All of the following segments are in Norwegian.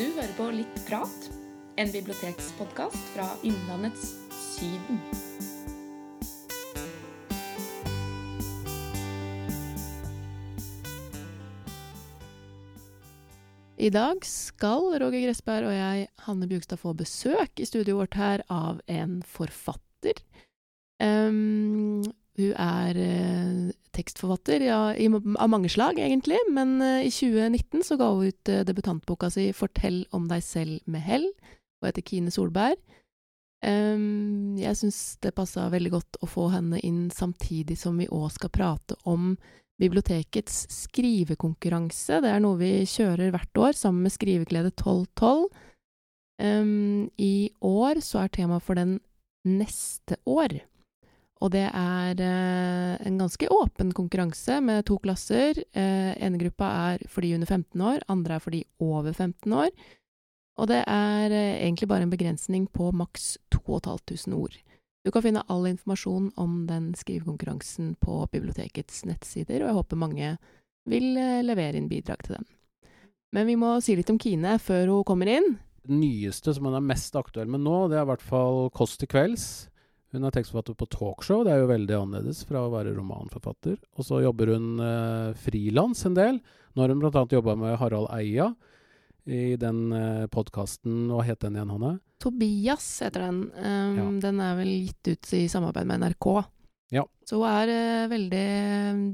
Du hører på Litt prat, en bibliotekspodkast fra Innlandets Syden. I dag skal Roger Gressberg og jeg, Hanne Bjugstad, få besøk i studioet vårt her av en forfatter. Um, hun er uh, tekstforfatter ja, i, av mange slag, egentlig, men uh, i 2019 så ga hun ut uh, debutantboka si 'Fortell om deg selv med hell', og heter Kine Solberg. Um, jeg syns det passa veldig godt å få henne inn samtidig som vi òg skal prate om bibliotekets skrivekonkurranse. Det er noe vi kjører hvert år sammen med Skriveglede 1212. Um, I år så er temaet for den neste år. Og det er uh, en ganske åpen konkurranse med to klasser. Uh, ene gruppa er for de under 15 år, andre er for de over 15 år. Og det er uh, egentlig bare en begrensning på maks 2500 ord. Du kan finne all informasjon om den skrivekonkurransen på bibliotekets nettsider, og jeg håper mange vil levere inn bidrag til den. Men vi må si litt om Kine før hun kommer inn. Det nyeste som hun er mest aktuell med nå, det er i hvert fall Kåss til kvelds. Hun er tekstforfatter på talkshow, det er jo veldig annerledes fra å være romanforfatter. Og så jobber hun eh, frilans en del. Nå har hun bl.a. jobba med Harald Eia i den eh, podkasten Hva het den igjen, Hanne? Tobias heter den. Um, ja. Den er vel gitt ut i samarbeid med NRK. Ja. Så hun er uh, veldig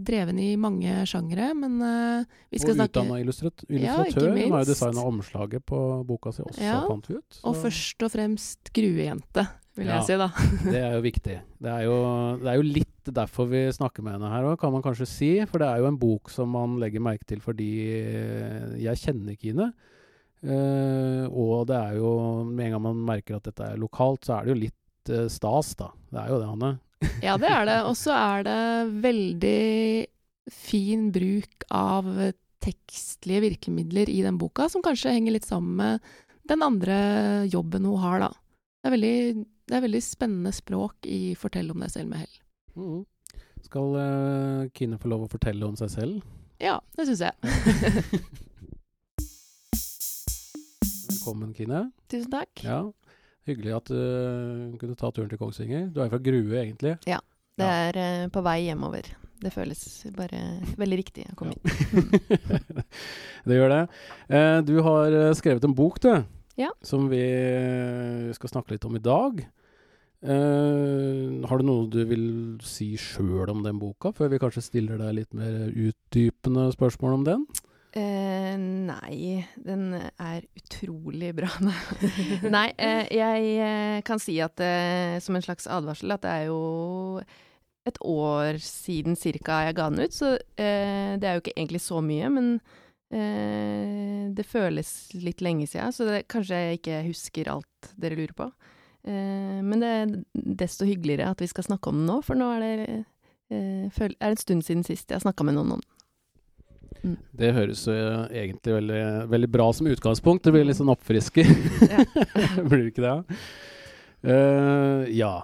dreven i mange sjangere, men uh, vi skal og snakke Og utdanna illustratør. Ja, hun har jo designa omslaget på boka si også, ja. fant vi ut. Så. Og først og fremst gruejente, vil ja, jeg si, da. det er jo viktig. Det er jo, det er jo litt derfor vi snakker med henne her òg, kan man kanskje si. For det er jo en bok som man legger merke til fordi jeg kjenner Kine. Uh, og det er jo Med en gang man merker at dette er lokalt, så er det jo litt uh, stas, da. Det er jo det, Hanne. ja, det er det. Og så er det veldig fin bruk av tekstlige virkemidler i den boka, som kanskje henger litt sammen med den andre jobben hun har, da. Det er veldig, det er veldig spennende språk i 'Fortell om deg selv med hell'. Mm. Skal uh, Kine få lov å fortelle om seg selv? Ja, det syns jeg. Velkommen, Kine. Tusen takk. Ja, Hyggelig at du uh, kunne ta turen til Kongsvinger. Du er fra Grue, egentlig? Ja. Det ja. er uh, på vei hjemover. Det føles bare veldig riktig å komme ja. inn. det gjør det. Du har eh, skrevet en bok, du. Ja. Som vi skal snakke litt om i dag. har du noe du vil si sjøl om den boka, før vi kanskje stiller deg litt mer utdypende spørsmål om den? Uh, nei, den er utrolig bra. nei, uh, jeg eh, kan si at eh, som en slags advarsel at det er jo et år siden cirka jeg ga den ut, så eh, det er jo ikke egentlig så mye, men eh, det føles litt lenge siden, så det, kanskje jeg ikke husker alt dere lurer på. men det er desto hyggeligere at vi skal snakke om den nå, for nå er det, er det en stund siden sist jeg snakka med noen om den. Mm. Det høres jo egentlig veldig, veldig, bra som utgangspunkt. Det blir litt sånn oppfrisker. blir det ikke det? Uh, ja.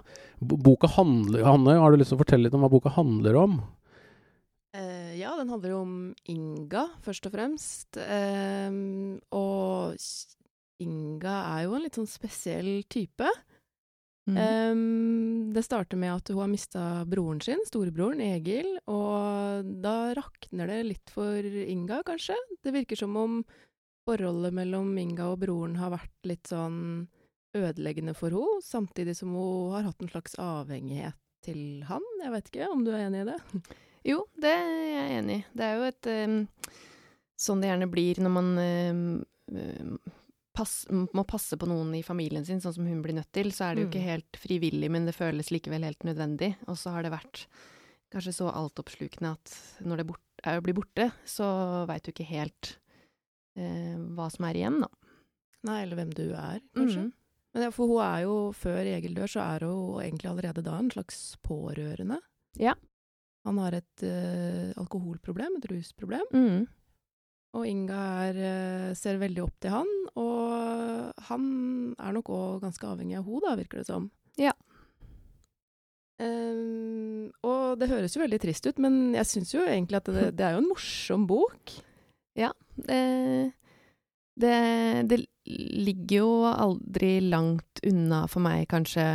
Boka handler Hanne, har du lyst til å fortelle litt om hva boka handler om? Uh, ja, den handler om Inga, først og fremst. Um, og Inga er jo en litt sånn spesiell type. Mm. Um, det starter med at hun har mista broren sin, storebroren Egil, og da rakner det litt for Inga, kanskje. Det virker som om forholdet mellom Inga og broren har vært litt sånn ødeleggende for henne, samtidig som hun har hatt en slags avhengighet til han. Jeg vet ikke om du er enig i det? Jo, det er jeg enig i. Det er jo et um, Sånn det gjerne blir når man um, pass, må passe på noen i familien sin, sånn som hun blir nødt til, så er det jo ikke mm. helt frivillig, men det føles likevel helt nødvendig. Og så har det vært kanskje så altoppslukende at når det bort, er bli borte, så veit du ikke helt eh, hva som er igjen, da. Nei, eller hvem du er, kanskje. Mm. Men ja, for hun er jo, før Egil dør, så er hun egentlig allerede da en slags pårørende. Ja. Han har et uh, alkoholproblem, et rusproblem. Mm. Og Inga er, eh, ser veldig opp til han, og han er nok òg ganske avhengig av henne, virker det som. Ja. Um, og det høres jo veldig trist ut, men jeg syns jo egentlig at det, det, er jo en morsom bok. Ja. Det, det, det, ligger jo aldri langt unna for meg, kanskje,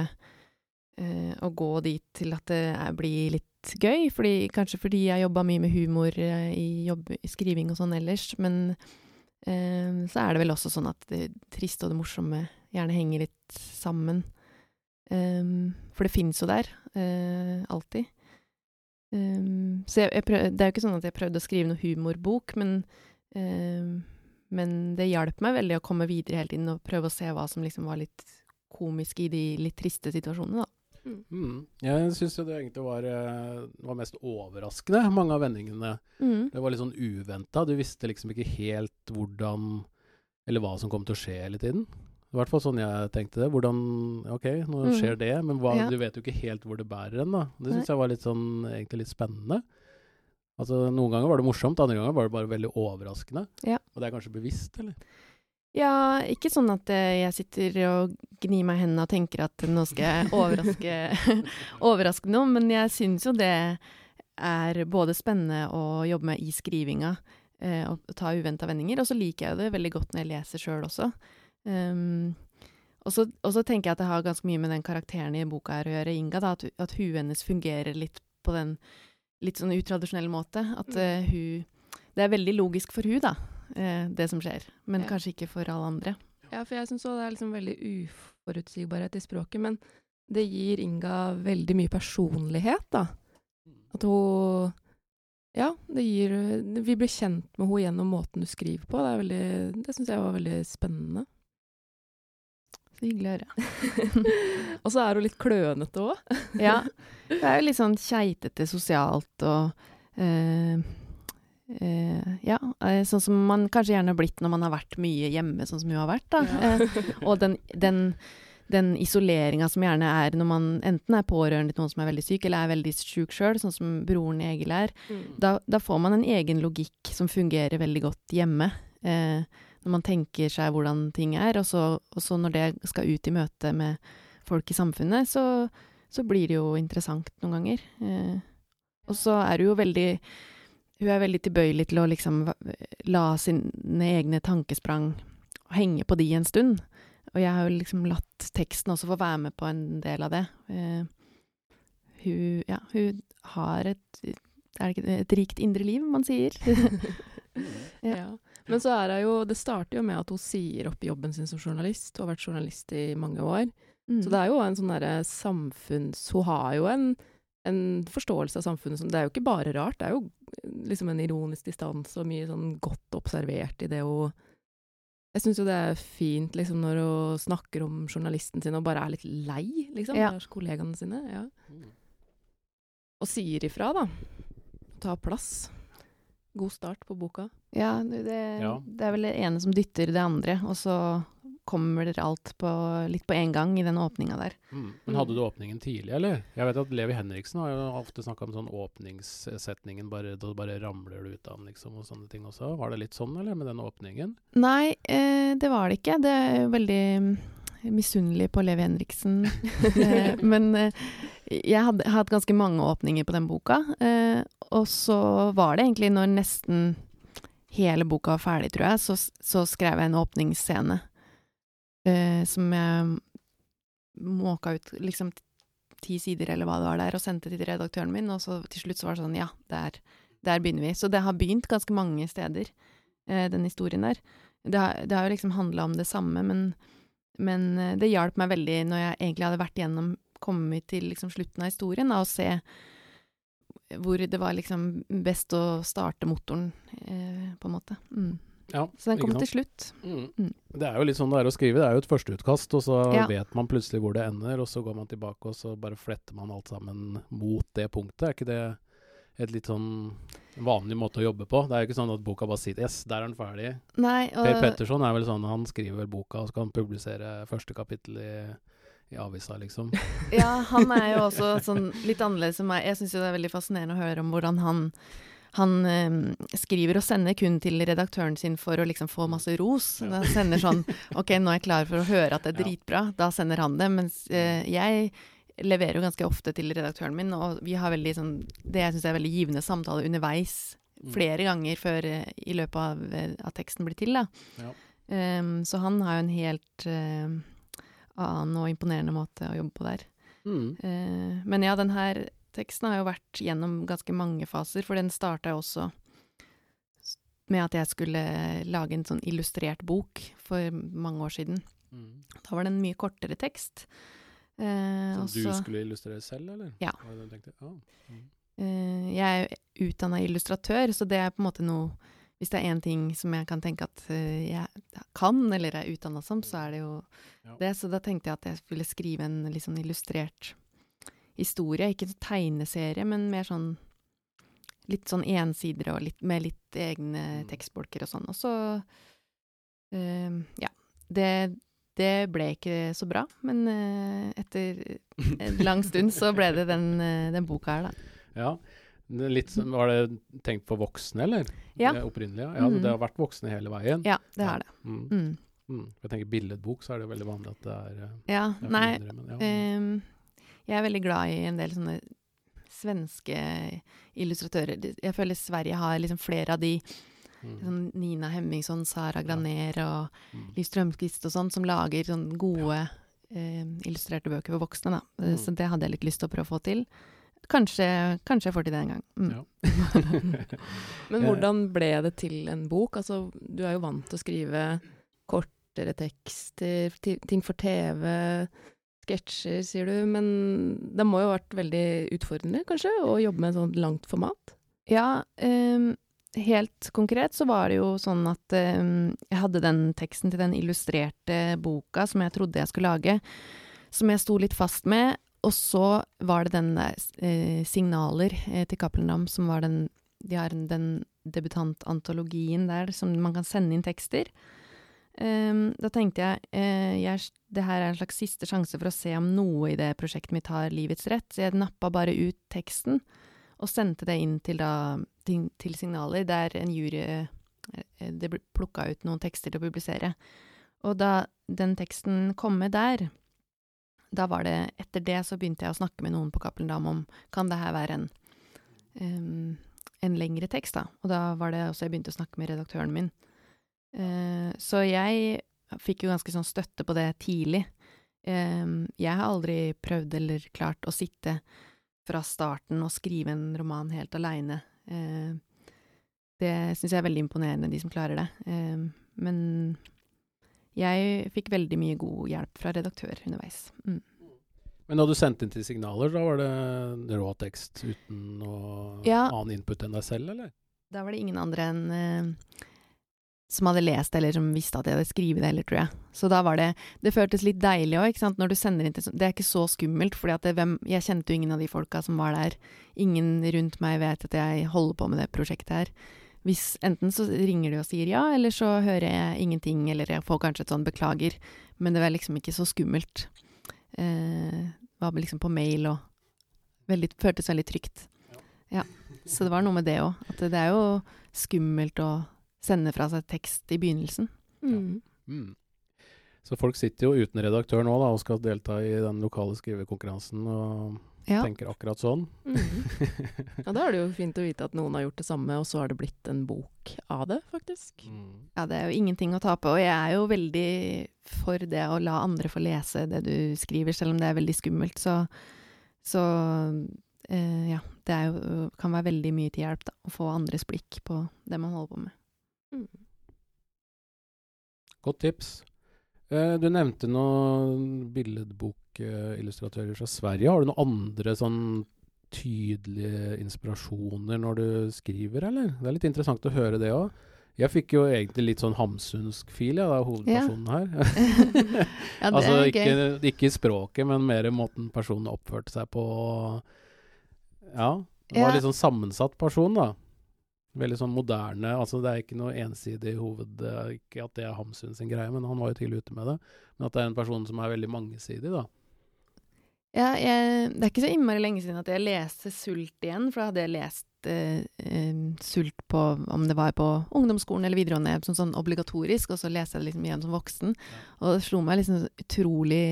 uh, å gå dit til at det er, blir litt gøy. Fordi, kanskje fordi jeg jobba mye med humor eh, i, jobb, i skriving og sånn ellers. Men eh, så er det vel også sånn at det triste og det morsomme gjerne henger litt sammen. Um, for det fins jo der, uh, alltid. Um, så jeg, jeg prøv, det er jo ikke sånn at jeg prøvde å skrive noe humorbok, men, um, men det hjalp meg veldig å komme videre hele tiden og prøve å se hva som liksom var litt komisk i de litt triste situasjonene, da. Mm. Jeg syns jo det egentlig var, var, mest overraskende, mange av vendingene. Mm. Det var litt sånn uventa. Du visste liksom ikke helt hvordan eller hva som kom til å skje hele tiden. I hvert fall sånn jeg tenkte det. Hvordan OK, nå mm. skjer det, men hva, ja. du vet jo ikke helt hvor det bærer hen, da. Det syns jeg var litt sånn, egentlig litt spennende. Altså, Noen ganger var det morsomt, andre ganger var det bare veldig overraskende. Ja. Og det er kanskje bevisst, eller? Ja, ikke sånn at uh, jeg sitter og gnir meg i hendene og tenker at nå skal jeg overraske, overraske noen, men jeg syns jo det er både spennende å jobbe med i skrivinga eh, og ta uventa vendinger, og så liker jeg det veldig godt når jeg leser sjøl også. Um, og så tenker jeg at det har ganske mye med den karakteren i boka her å gjøre, Inga. Da, at, at huet hennes fungerer litt på den litt sånn utradisjonelle måte. At uh, hun Det er veldig logisk for hun da, uh, det som skjer. Men ja. kanskje ikke for alle andre. Ja, for jeg syns òg det er liksom veldig uforutsigbarhet i språket. Men det gir Inga veldig mye personlighet, da. At hun Ja, det gir Vi blir kjent med henne gjennom måten du skriver på. Det, er veldig, det syns jeg var veldig spennende. Så hyggelig å høre. og så er hun litt klønete òg. ja. Det er jo litt sånn keitete sosialt og uh, Ja, uh, sånn som man kanskje gjerne har blitt når man har vært mye hjemme, sånn som hun har vært. Ja. og den, den, den isoleringa som gjerne er når man enten er pårørende til noen som er veldig syk, eller er veldig sjuk sjøl, sånn som broren Egil er, mm. da, da, får man en egen logikk som fungerer veldig godt hjemme. Eh, når man tenker seg hvordan ting er, og så, og så når det skal ut i møte med folk i samfunnet, så, så blir det jo interessant noen ganger. Eh, og så er det jo veldig Hun er veldig tilbøyelig til å liksom la sine egne tankesprang henge på de en stund. Og jeg har jo liksom latt teksten også få være med på en del av det. Uh, hun, ja, hun har et det ikke et rikt indre liv, man sier? ja. ja. Men så er det jo Det starter jo med at hun sier opp jobben sin som journalist. Hun har vært journalist i mange år. Mm. Så det er jo en sånn derre samfunns... Hun har jo en, en, forståelse av samfunnet som Det er jo ikke bare rart. Det er jo liksom en ironisk distanse og mye sånn godt observert i det å jeg syns jo det er fint liksom, når hun snakker om journalisten sin og bare er litt lei, liksom, ja. kollegaene sine. Ja. Mm. Og sier ifra, da. Ta plass. God start på boka. Ja det, ja. det, er vel det ene som dytter det andre, og så kommer alt på, litt på en gang i den åpninga der. Mm. Men hadde du åpningen tidlig, eller? Jeg vet at Levi Henriksen har jo ofte snakka om sånn åpningssetningen, bare, da bare ramler du ut av den, liksom, og sånne ting også. Var det litt sånn, eller, med den åpningen? Nei, eh, det var det ikke. Det er veldig misunnelig på Levi Henriksen. Eh, men eh, jeg hadde hatt ganske mange åpninger på den boka. Eh, og så var det egentlig når nesten hele boka var ferdig, tror jeg, så, så skrev jeg en åpningsscene som jeg måka ut liksom ti sider eller hva det var der, og sendte til redaktøren min, og så til slutt så var det sånn ja, der, der begynner vi. Så det har begynt ganske mange steder, den historien der. Det har, det har jo liksom handla om det samme, men men eh, det hjalp meg veldig når jeg egentlig hadde vært gjennom Kommet til liksom slutten av historien, da, og se hvor det var liksom best å starte motoren, eh, på en måte. Mm. Ja, så den kom til slutt. Mm. Mm. Det er jo litt sånn det er å skrive. Det er jo et førsteutkast, og så ja. vet man plutselig hvor det ender, og så går man tilbake, og så bare fletter man alt sammen mot det punktet. Er ikke det et litt sånn vanlig måte å jobbe på. Det er jo ikke sånn at boka bare sier 'yes, der er den ferdig'. Nei, og... Per Petterson er vel sånn han skriver boka, og så kan han publisere første kapittel i, i avisa, liksom. ja, han er jo også sånn litt annerledes enn meg. Jeg syns jo det er veldig fascinerende å høre om hvordan han han eh, skriver og sender kun til redaktøren sin for å liksom få masse ros. Ja. Da sender sånn OK, nå er jeg klar for å høre at det er dritbra. Da sender han det. Mens eh, jeg leverer jo ganske ofte til redaktøren min, og vi har veldig sånn Det jeg syns er veldig givende samtale underveis, mm. flere ganger før i løpet av at teksten blir til, da. Ja. Um, så han har jo en helt uh, annen og imponerende måte å jobbe på der. Mm. Uh, men ja, den her teksten har jo vært gjennom ganske mange faser, for den starta jo også med at jeg skulle lage en sånn illustrert bok for mange år siden. Mm. Da var det en mye kortere tekst. Eh, Som du så- skulle illustrere selv, eller? Ja. Ja. Mm. Eh, jeg er utdanna illustratør, så det er på en måte noe Hvis det er én ting som jeg kan tenke at eh, jeg kan, eller er utdanna som, så er det jo Ja. det. Så da tenkte jeg at jeg ville skrive en litt sånn illustrert historie. Ikke en tegneserie, men mer sånn litt sånn ensidere og litt, med litt egne Mm. tekstbolker og sånn. Og så uh, Ja. Det, det ble ikke så bra, men uh, etter en lang stund så ble det den, uh, den boka her, da. Ja. Litt, var det tenkt for voksne, eller? Ja. Det opprinnelig, ja. ja mm. Det har vært voksne hele veien. Ja, det har det. Mm. Mm. Mm. Jeg tenker billedbok, så er det veldig vanlig at det er, Ja, nei mindre, men ja. ehm, Jeg er veldig glad i en del sånne svenske illustratører. Jeg føler Sverige har liksom flere av de. Mm. Sånn Nina Hemmingsson, Sara Graner og Mm. Liv Strømquist og sånn, som lager sånn gode eh, illustrerte bøker for voksne, da. Eh, Mm. Så det hadde jeg litt lyst til å prøve å få til. Kanskje, kanskje jeg får til det en gang. Mm. Ja. Men hvordan ble det til en bok? Altså, du er jo vant til å skrive kortere tekster, ting for TV, sketsjer, sier du. Men det må jo ha vært veldig utfordrende, kanskje, å jobbe med et sånt langt format? Ja, um, helt konkret så var det jo sånn at um, jeg hadde den teksten til den illustrerte boka som jeg trodde jeg skulle lage, som jeg sto litt fast med. Og så var det den der eh, Signaler eh, til Cappelen som var den De har den debutantantologien der som man kan sende inn tekster. Ehm, da tenkte jeg, uh, jeg det her er en slags siste sjanse for å se om noe i det prosjektet mitt har livets rett, så jeg nappa bare ut teksten og sendte det inn til, da, til, til signaler, der en jury eh, Det ble plukka ut noen tekster til å publisere. Og da den teksten kom med der, da var det Etter det så begynte jeg å snakke med noen på Cappelen Dam om kan det her være en um, en lengre tekst, da. Og da var det også jeg begynte å snakke med redaktøren min. Eh, så jeg fikk jo ganske sånn støtte på det tidlig. Eh, jeg har aldri prøvd eller klart å sitte fra starten og skrive en roman helt aleine. Eh, det syns jeg er veldig imponerende, de som klarer det. Men jeg fikk veldig mye god hjelp fra redaktør underveis. Mm. Men da du sendte inn til signaler, da var det rå tekst uten noe Ja. annen input enn deg selv, eller? Da var det ingen andre enn eh, som hadde lest det, eller som visste at jeg hadde skrevet det, eller, tror jeg. Så da var det Det føltes litt deilig òg, ikke sant, når du sender inn til Det er ikke så skummelt, hvem, jeg kjente jo ingen av de folka som var der. Ingen rundt meg vet at jeg holder på med det prosjektet her. Hvis Enten så ringer de og sier ja, eller så hører jeg ingenting, eller jeg får kanskje et sånn beklager, men det var liksom ikke så skummelt. Eh, var liksom på mail og veldig, føltes veldig trygt. Ja. Så det var noe med det òg. At det er jo skummelt å sende fra seg tekst i begynnelsen. Mm. Mm. Så folk sitter jo uten redaktør nå da, og skal delta i den lokale skrivekonkurransen og Ja. tenker akkurat sånn. Mm. Ja, da er det jo fint å vite at noen har gjort det samme, og så har det blitt en bok av det, faktisk. Mm. ja, det er jo ingenting å tape. Og jeg er jo veldig for det å la andre få lese det du skriver, selv om det er veldig skummelt. Så, så eh, ja, det er jo, kan være veldig mye til hjelp, da. Å få andres blikk på det man holder på med. Mm. Godt tips. Eh, du nevnte noen billedbokillustratører fra Sverige. Har du noen andre sånn tydelige inspirasjoner når du skriver, eller? Det er litt interessant å høre det òg. Jeg fikk jo egentlig litt sånn hamsunsk fil, jeg, da, hovedpersonen her. Ja, det altså er ikke, ikke språket, men mer måten personen oppførte seg på. Ja. Det var Ja. litt sånn sammensatt person, da. Veldig sånn moderne. Altså det er ikke noe ensidig hoved... Ikke at det er Hamsun sin greie, men han var jo tidlig ute med det. Men at det er en person som er veldig mangesidig, da. Ja, jeg, det er ikke så innmari lenge siden at jeg leste Sult igjen, for da hadde jeg lest eh, Sult på om det var på ungdomsskolen eller videregående, som sånn obligatorisk, og så leste jeg det liksom igjen som voksen. Og det slo meg liksom utrolig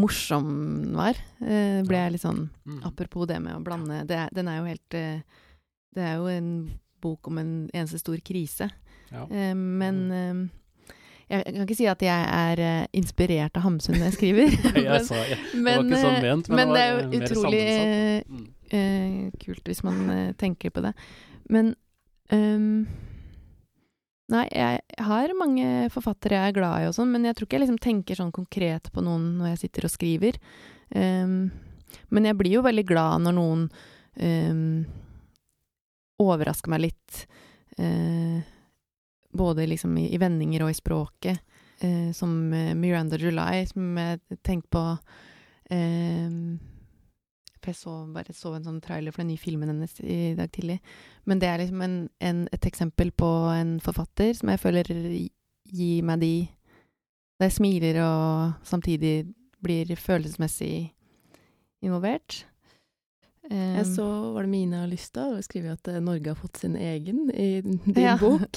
morsom den var. Eh, ble jeg litt sånn Mm. Apropos det med å blande det, Den er jo helt eh, Det er jo en bok om en eneste stor krise. Ja. Eh, men eh, Jeg kan ikke si at jeg er eh, inspirert av Hamsun når jeg skriver. Jeg men, sa, jeg, det var ikke sånn eh, ment, men, men det er var jo eh, mer utrolig. Mm. uh, kult hvis man uh, tenker på det. Men um, Nei, jeg har mange forfattere jeg er glad i og sånn, men jeg tror ikke jeg liksom tenker sånn konkret på noen når jeg sitter og skriver. Um, men jeg blir jo veldig glad når noen ehm, overrasker meg litt. eh, både liksom i, i vendinger og i språket. eh, som eh, Miranda July, som jeg tenkte på eh, jeg så, bare så en sånn trailer for den nye filmen hennes i dag tidlig. Men det er liksom en, en, et eksempel på en forfatter som jeg føler gir meg de Da jeg smiler og samtidig blir følelsesmessig involvert. Um, Jeg så var det Mina Lystad, og skriver at eh, Norge har fått sin egen i din Ja. bok.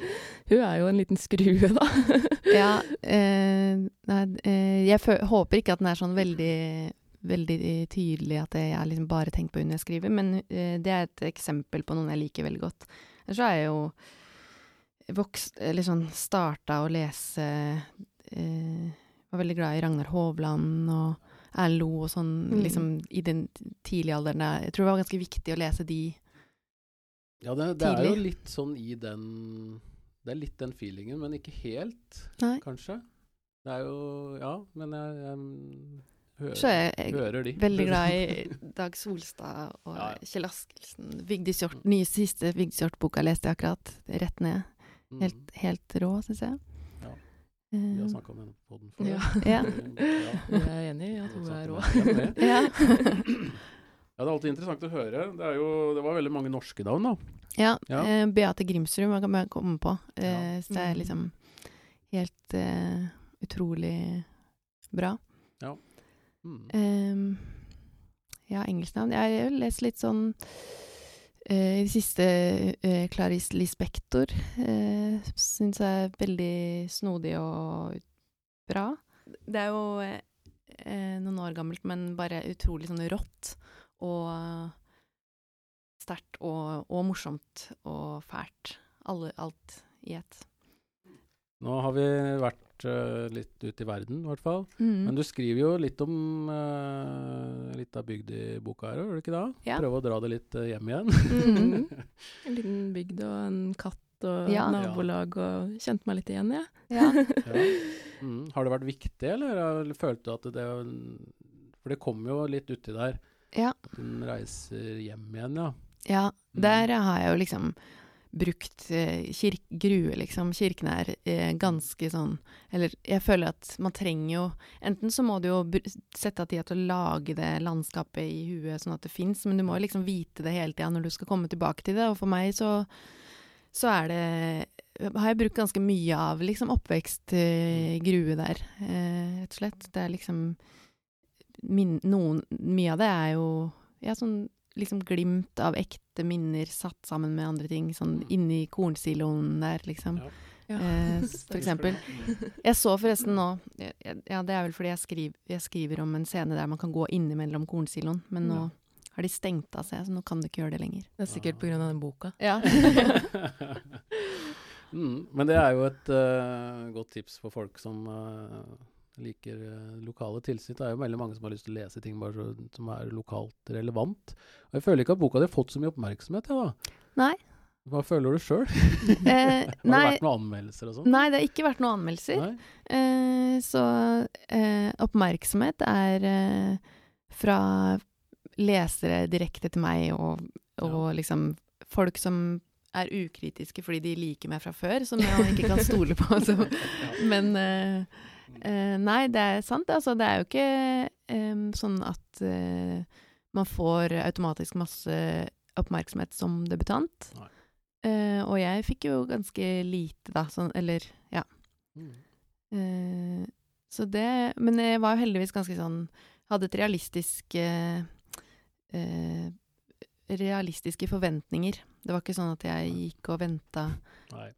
Hun er jo en liten skrue, da. Ja. eh, nei, eh, jeg håper ikke at den er sånn veldig veldig tydelig at jeg har liksom bare tenker på hun jeg skriver, men eh, det er et eksempel på noen jeg liker veldig godt. Ellers så er jeg jo vokst Eller sånn starta å lese eh, Var veldig glad i Ragnar Hovland og Loe og sånn, Mm. liksom i den tidlige alderen. Jeg tror det var ganske viktig å lese de. Ja, det, det er jo litt sånn i den Det er litt den feelingen, men ikke helt, Nei. kanskje. Det er jo Ja, men jeg, jeg hører, Så er jeg hører de. veldig glad i Dag Solstad og Ja, ja. Kjell Askelsen. Vigdis Hjort, nye siste Vigdis Hjort-boka leste jeg akkurat. Rett ned. Mm. Helt, helt rå, syns jeg. Ja. Eh, Vi har snakka om henne på den før. Ja. Ja. Jeg er enig i at hun er rå. Ja, ja. det er alltid interessant å høre. Det, er jo, det var veldig mange norske navn, da. ja. Ja. Eh, Beate Grimsrud man kan bare komme på. Eh, Ja. Så det er Mm. liksom helt eh, utrolig bra. Mm. Ehm, ja, engelsknavn. Jeg har lest litt sånn eh, I det siste uh, Clarice Lispector uh, syns jeg er veldig snodig og bra. Det er jo uh, noen år gammelt, men bare utrolig sånn rått og sterkt og, og morsomt og fælt. Alle, alt i ett. Nå har vi vært eh, litt ute i verden, i hvert fall. Mm. Men du skriver jo litt om uh, litt av bygd i boka her, gjør du ikke det? Ja. Prøve å dra det litt uh, hjem igjen. Mm. En liten bygd og en katt og Ja. nabolag, og kjente meg litt igjen, jeg. Ja. Ja. Mm. Har det vært viktig, eller, eller følte du at det For det kom jo litt uti der. ja. Hun reiser hjem igjen, ja. Ja, Mm. der har jeg jo liksom brukt eh, kirk, Grue, liksom. Kirken er eh, ganske sånn Eller jeg føler at man trenger jo Enten så må du jo sette av tida til å lage det landskapet i huet sånn at det fins, men du må jo liksom vite det hele tida når du skal komme tilbake til det. Og for meg så, så er det Har jeg brukt ganske mye av liksom oppvekst eh, der, eh, rett og slett. Det er liksom min, noen Mye av det er jo ja, sånn liksom glimt av ekte minner satt sammen med andre ting, sånn Mm. inni kornsiloen der, liksom. Ja. Ja. Eh, for eksempel. Jeg så forresten nå Ja, det er vel fordi jeg, skriver, jeg skriver om en scene der man kan gå innimellom kornsiloen, men nå Ja. har de stengt av seg, så nå kan du ikke gjøre det lenger. Det er sikkert av den boka. Ja. mm, men det er jo et uh, godt tips for folk som eh, liker eh, lokale tilsnitt. Det er jo veldig mange som har lyst til å lese ting bare så, som er lokalt relevant. Og jeg føler ikke at boka di har fått så mye oppmerksomhet, jeg, da. Nei. Hva føler du sjøl? Eh, Har det vært noen anmeldelser og sånn? nei, det har ikke vært noen anmeldelser. Eh, så eh, oppmerksomhet er eh, fra lesere direkte til meg, og, og Ja. liksom folk som er ukritiske fordi de liker meg fra før, som jeg ikke kan stole på. Så. Men eh, eh, nei, det er sant. Altså, det er jo ikke um, sånn at uh, man får automatisk masse oppmerksomhet som debutant. Eh, og jeg fikk jo ganske lite, da, sånn, eller ja. Mm. Så det Men jeg var jo heldigvis ganske sånn Hadde et realistisk Realistiske forventninger. Det var ikke sånn at jeg gikk og venta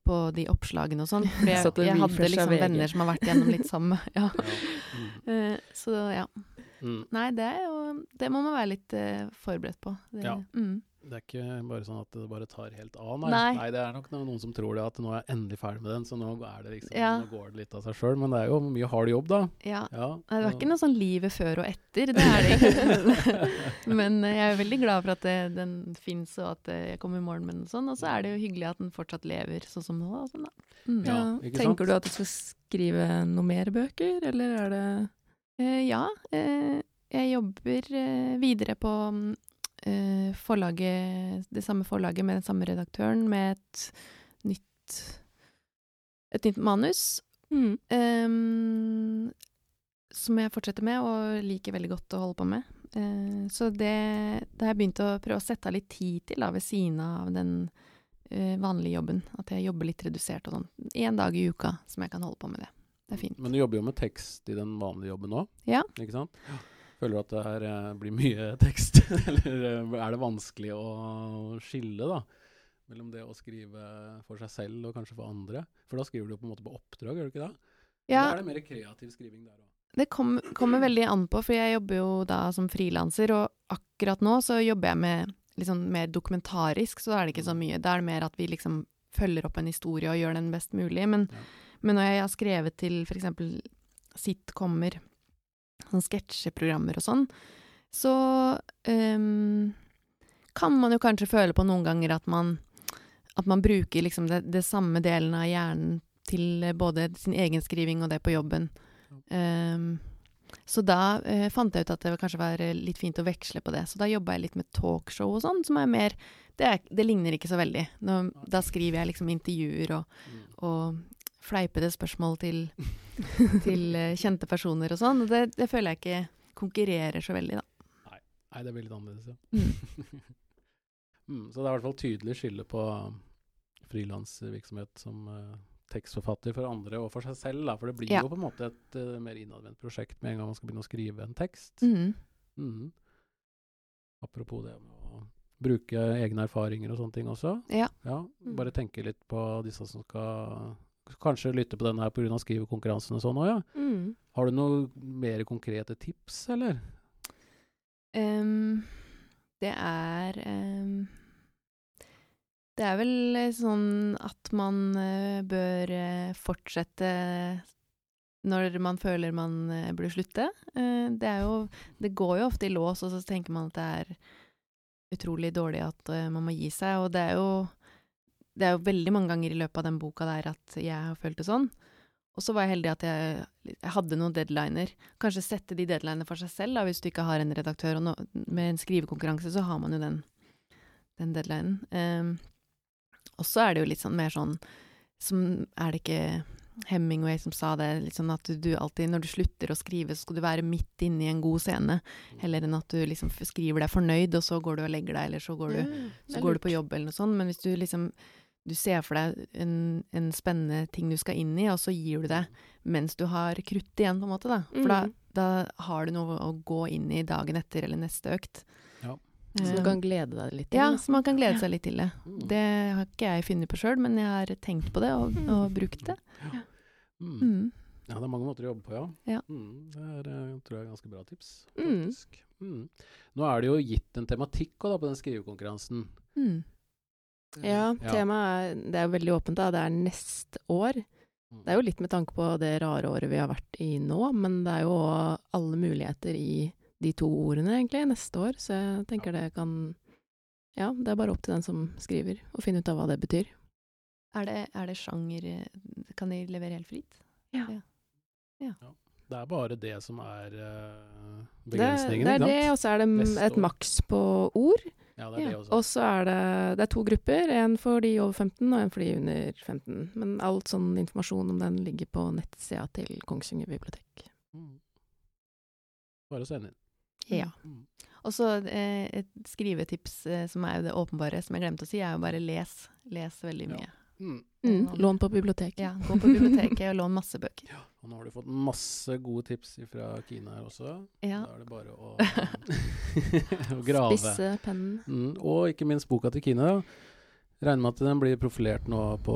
på de oppslagene og sånn. For jeg, jeg hadde liksom VG. venner som har vært gjennom litt samme. Ja. Ja. Mm. Eh, så ja. Mm. Nei, det er jo Det må man være litt uh, forberedt på. Det, Ja. mm. Det er ikke bare sånn at det bare tar helt av, nei. Nei. det er nok no- noen som tror det, at nå er jeg endelig ferdig med den, så nå, er det liksom, Ja. nå går det litt av seg sjøl. Men det er jo mye hard jobb, da. Ja. Ja, det er ikke noe sånn livet før og etter, det er det ikke. Men eh, jeg er veldig glad for at det, den fins, og at eh, jeg kommer i morgen med den sånn. Og så er det jo hyggelig at den fortsatt lever sånn som nå. Og sånn, da. Mm. Ja, tenker sant? du at du skal skrive noe mer bøker, eller er det Eh, ja, eh, jeg jobber eh, videre på mm, eh, forlaget, det samme forlaget med den samme redaktøren, med et nytt, et nytt manus. mm. Ehm, som jeg fortsetter med, og liker veldig godt å holde på med. Eh, så det, det har jeg begynt å prøve å sette av litt tid til, da, ved siden av den eh, vanlige jobben. At jeg jobber litt redusert og sånn. Én dag i uka som jeg kan holde på med det. Det er fint. Men du jobber jo med tekst i den vanlige jobben òg, Ja. ikke sant? Føler du at det her eh, blir mye tekst, eller eh, er det vanskelig å skille, da? Mellom det å skrive for seg selv og kanskje for andre? For da skriver du jo på en måte på oppdrag, gjør du ikke det? Ja, Da er det mer kreativ skriving der òg? Det kom, kommer veldig an på, for jeg jobber jo da som frilanser, og akkurat nå så jobber jeg med sånn mer dokumentarisk, så da er det ikke så mye. Da er det mer at vi liksom følger opp en historie og gjør den best mulig. Men, Ja. men når jeg har skrevet til eksempel sitcomer, sånn sketsjeprogrammer og sånn, så um, kan man jo kanskje føle på noen ganger at man, at man bruker liksom det, det samme delen av hjernen til både sin egen skriving og det på jobben. Um, så da eh, fant jeg ut at det kanskje var eh, litt fint å veksle på det. Så da jobba jeg litt med talkshow og sånn, som er mer Det, er, det ligner ikke så veldig. Nå, da skriver jeg liksom intervjuer og, Mm. og fleipete spørsmål til, til eh, kjente personer og sånn. Det, det føler jeg ikke konkurrerer så veldig, da. Nei, det blir litt annerledes, ja. Mm. mm, så det er i hvert fall tydelig skille på frilansvirksomhet som uh, tekstforfatter for andre og for seg selv, da. For det blir Ja. jo på en måte et uh, mer innadvendt prosjekt med en gang man skal begynne å skrive en tekst. Mm. Mm. Apropos det med å bruke egne erfaringer og sånne ting også. Ja. ja Bare tenke litt på disse som skal kanskje lytte på denne her pga. skrivekonkurransen og sånn òg, ja. Mm. Har du noen mer konkrete tips, eller? Um, det er um, Det er vel sånn at man uh, bør uh, fortsette når man føler man uh, burde slutte. Det er jo Det går jo ofte i lås, og så tenker man at det er utrolig dårlig at man må gi seg, og det er jo det er jo veldig mange ganger i løpet av den boka der at jeg har følt det sånn. Og så var jeg heldig at jeg, jeg hadde noen deadliner. Kanskje sette de deadlinene for seg selv, da, hvis du ikke har en redaktør. Og no, med en skrivekonkurranse så har man jo den, den deadlinen. Um, og så er det jo litt sånn mer sånn som Er det ikke Hemingway som sa det? Litt sånn at du, du alltid, når du slutter å skrive, så skal du være midt inne i en god scene. Heller enn at du liksom skriver deg fornøyd, og så går du og legger deg, eller så går du Mm, så går du på jobb eller noe sånt. Men hvis du liksom du ser for deg en, en spennende ting du skal inn i, og så gir du det mens du har krutt igjen, på en måte, da. For da, Mm. da har du noe å gå inn i dagen etter eller neste økt. Ja. Så Eh, du kan glede deg litt til ja, det, så man kan glede seg litt til det. Mm. Det har ikke jeg funnet på sjøl, men jeg har tenkt på det og, og brukt det. Mm. Mm. Ja, det er mange måter å jobbe på, ja. Ja. Mm, det er, eh, tror jeg er ganske bra tips, Mm. faktisk. Mm. Nå er det jo gitt en tematikk også, da, på den skrivekonkurransen. Mm. Ja, temaet er Det er jo veldig åpent, da. Det er neste år. Mm. Det er jo litt med tanke på det rare året vi har vært i nå, men det er jo alle muligheter i de to ordene, egentlig, neste år. Så jeg tenker det kan Ja, det er bare opp til den som skriver, å finne ut av hva det betyr. Er, det, er det sjanger Kan de levere helt fritt? Det er bare det som er uh, Det, begrensningen, det er det, og så er det et maks på ord. Ja, det er Ja. det også. Og så er det, det er to grupper, en for de over 15 og en for de under 15. Men alt sånn informasjon om den ligger på nettsida til Kongsvinger bibliotek. Mm. Bare å sende inn. Ja. Mm. Og så eh, et skrivetips eh, som er jo det åpenbare, som jeg glemte å si, er jo bare les. Les veldig Ja. mye. Mm. Mm, lån på biblioteket. Ja, gå på biblioteket og lån masse bøker. Og nå har du fått masse gode tips fra Kine her også. Ja. Da er det bare å, å grave. Spisse pennen. Mm, og ikke minst boka til Kine. Regner med at den blir profilert nå på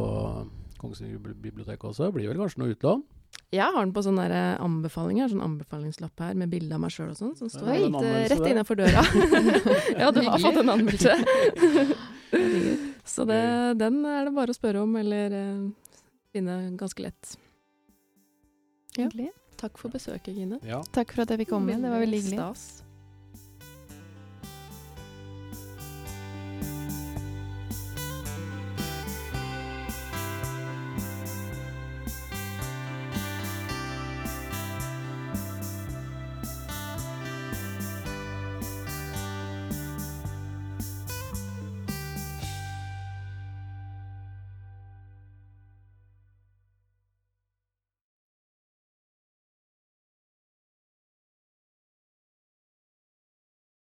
Kongsvinger-biblioteket også. Blir vel kanskje noe utlån? Ja, jeg har den på sånne eh, anbefalinger, sånn anbefalingslapp her med bilde av meg sjøl og sånn, som ja, står helt rett innafor døra. ja, du har fått en anmeldelse. Så det, den er det bare å spørre om, eller eh, finne ganske lett. Hyggelig. Takk for besøket, Gine. Ja. Takk for at jeg fikk komme. Det var veldig hyggelig. Stas.